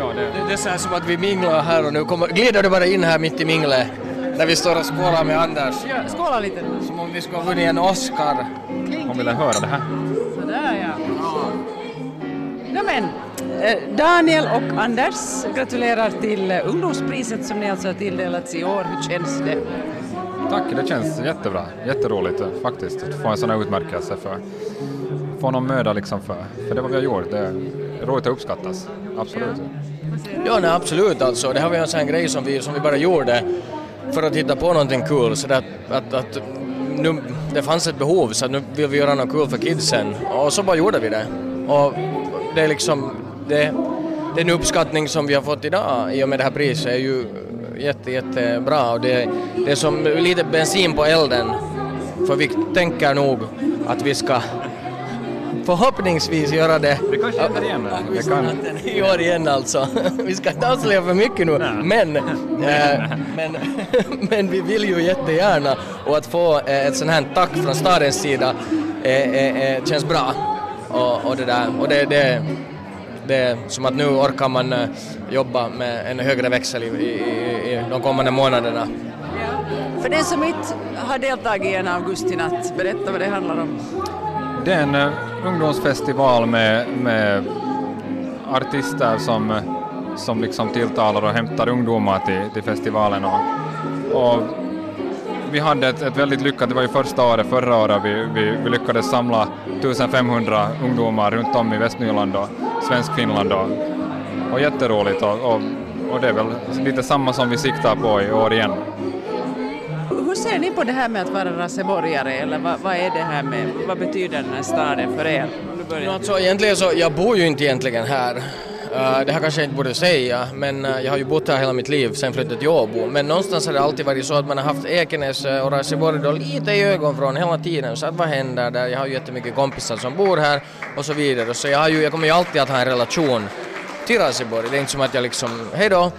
Ja, det... Det, det här som att vi minglar här och nu kommer, glider du bara in här mitt i minglet när vi står och skålar med Anders. Ja, skåla lite. Som om vi skulle ha vunnit en Oscar. Om vill höra det här. Sådär ja. No, men, eh, Daniel och Anders gratulerar till eh, ungdomspriset som ni alltså har tilldelats i år. Hur känns det? Tack, det känns jättebra. Jätteroligt eh, faktiskt att få en sån här utmärkelse för få någon möda liksom för, för det vad vi har gjort. Det är roligt att uppskattas. Absolut. Ja, nej, absolut alltså. Det här var ju en sån här grej som vi, som vi bara gjorde för att hitta på någonting kul. Så att, att, att nu, det fanns ett behov så att nu vill vi göra något kul för kidsen. Och så bara gjorde vi det. Och det är liksom, det, den uppskattning som vi har fått idag i och med det här priset är ju jätte, jättebra och det, det är som lite bensin på elden. För vi tänker nog att vi ska förhoppningsvis göra det. Det kanske händer igen. Det kan... I år igen alltså. Vi ska inte avslöja för mycket nu, men, äh, men, men vi vill ju jättegärna och att få äh, ett sånt här tack från stadens sida äh, känns bra. Och, och det där, och det, det, det är som att nu orkar man jobba med en högre växel i, i, i de kommande månaderna. För den som inte har deltagit i en augustinatt, berätta vad det handlar om. Det är en eh, ungdomsfestival med, med artister som, eh, som liksom tilltalar och hämtar ungdomar till, till festivalen. Och, och vi hade ett, ett, väldigt lyckat, det var ju första året, förra året, vi, vi, vi lyckades samla 1500 ungdomar runt om i Västnyland och Svenskfinland och, och jätteroligt och, och, och det är väl lite samma som vi siktar på i år igen. Hur ser ni på det här med att vara raseborgare eller vad, vad, är det här med, vad betyder den här staden för er? No, alltså, egentligen så, jag bor ju inte egentligen här. Uh, det här kanske jag inte borde säga, men uh, jag har ju bott här hela mitt liv sen flyttade till Åbo. Men någonstans har det alltid varit så att man har haft Ekenäs eh, och Raseborg då lite i ögonvrån hela tiden. Så att vad händer där? Jag har ju jättemycket kompisar som bor här och så vidare. Så jag, har ju, jag kommer ju alltid att ha en relation till Raseborg. Det är inte som att jag liksom, hej då,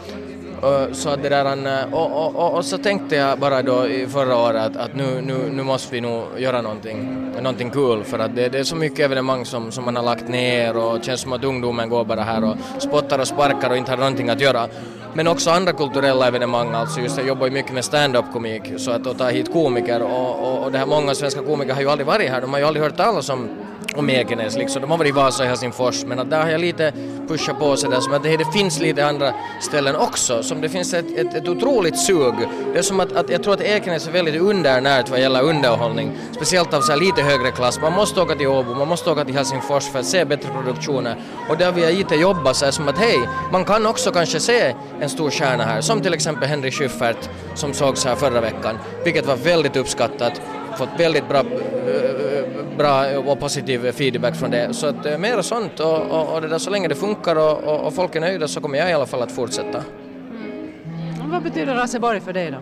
så att det där, eh, och, och, och, och, så tänkte jag bara då i förra året att, att nu, nu, nu måste vi nog göra någonting, någonting kul för att det, det är så mycket evenemang som, som man har lagt ner och det känns som att ungdomen går bara här och spottar och sparkar och inte har någonting att göra. Men också andra kulturella evenemang, alltså just jag jobbar ju mycket med stand-up komik så att ta hit komiker och, och, och det här många svenska komiker har ju aldrig varit här, de har ju aldrig hört talas om om Ekenäs liksom. De har varit i Vasa och Helsingfors men att där har jag lite pushat på sådär som att det, det finns lite andra ställen också som det finns ett, ett, ett otroligt sug. Det är som att, att jag tror att Ekenäs är väldigt undernärt vad gäller underhållning. Speciellt av så lite högre klass. Man måste åka till Åbo, man måste åka till Helsingfors för att se bättre produktioner. Och där vill jag lite jobba så här, som att hej, man kan också kanske se en stor stjärna här. Som till exempel Henry Schyffert som sågs här förra veckan. Vilket var väldigt uppskattat. Fått väldigt bra eh, bra och positiv feedback från det. Så att mera sånt och, och, och, det där, så länge det funkar och, och, och folk är nöjda så kommer jag i alla fall att fortsätta. Mm. Vad betyder Raseborg för dig då?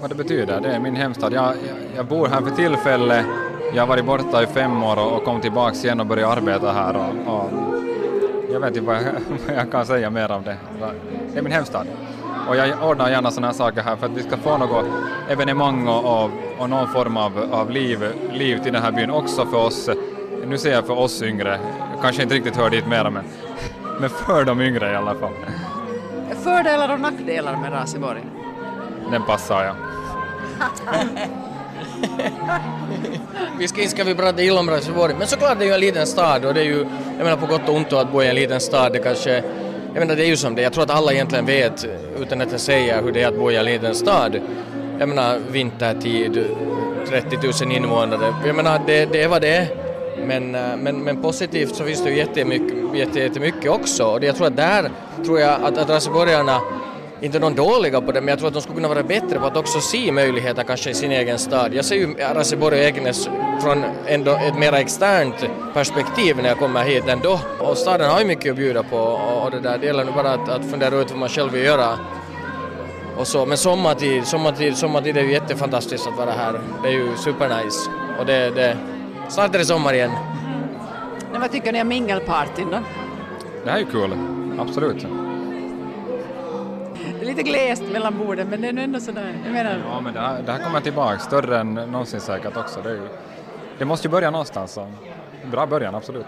Vad det betyder? Det är min hemstad. Jag, jag, jag bor här för tillfället. Jag har varit borta i fem år och, och kom tillbaks igen och började arbeta här. Och, och jag vet inte vad jag, vad jag kan säga mer om det. Det är min hemstad. Och jag ordnar gärna sådana här saker här för att vi ska få något evenemang och, och, någon form av, av liv, liv till den här byn också för oss, nu säger jag för oss yngre, kanske inte riktigt hör dit mera men, men för de yngre i alla fall. Fördelar och nackdelar med Raseborg? Den passar jag. vi ska, ska vi prata illa om Raseborg, men såklart det är ju en liten stad och det är ju, jag menar på gott och ont att bo i en liten stad, det kanske jag menar det är ju som det, jag tror att alla egentligen vet eh, utan att jag säger hur det är att bo i en liten stad. Jag menar vintertid, 30 000 invånare, jag menar det, det är vad det är. Men, eh, men, men positivt så finns det ju jättemycket, jättemycket också och jag tror att där tror jag att, att raseborgarna inte de dåliga på det, men jag tror att de skulle kunna vara bättre på att också se möjligheter kanske i sin egen stad. Jag ser ju Raseborg och Ekenäs från ändå ett mer externt perspektiv när jag kommer hit ändå. Och staden har ju mycket att bjuda på och det där, det gäller nu bara att, att fundera ut vad man själv vill göra. Och så. Men sommartid, sommartid, sommartid är ju jättefantastiskt att vara här. Det är ju supernice. Och det, det, snart är det sommar igen. Men vad tycker ni om mingelpartyn då? Det här är ju kul, absolut lite glest mellan borden men det är ändå sådär. Jag menar... Ja men det här, det här kommer tillbaka större än någonsin säkert också. Det, ju, det måste ju börja någonstans. Så. Bra början absolut.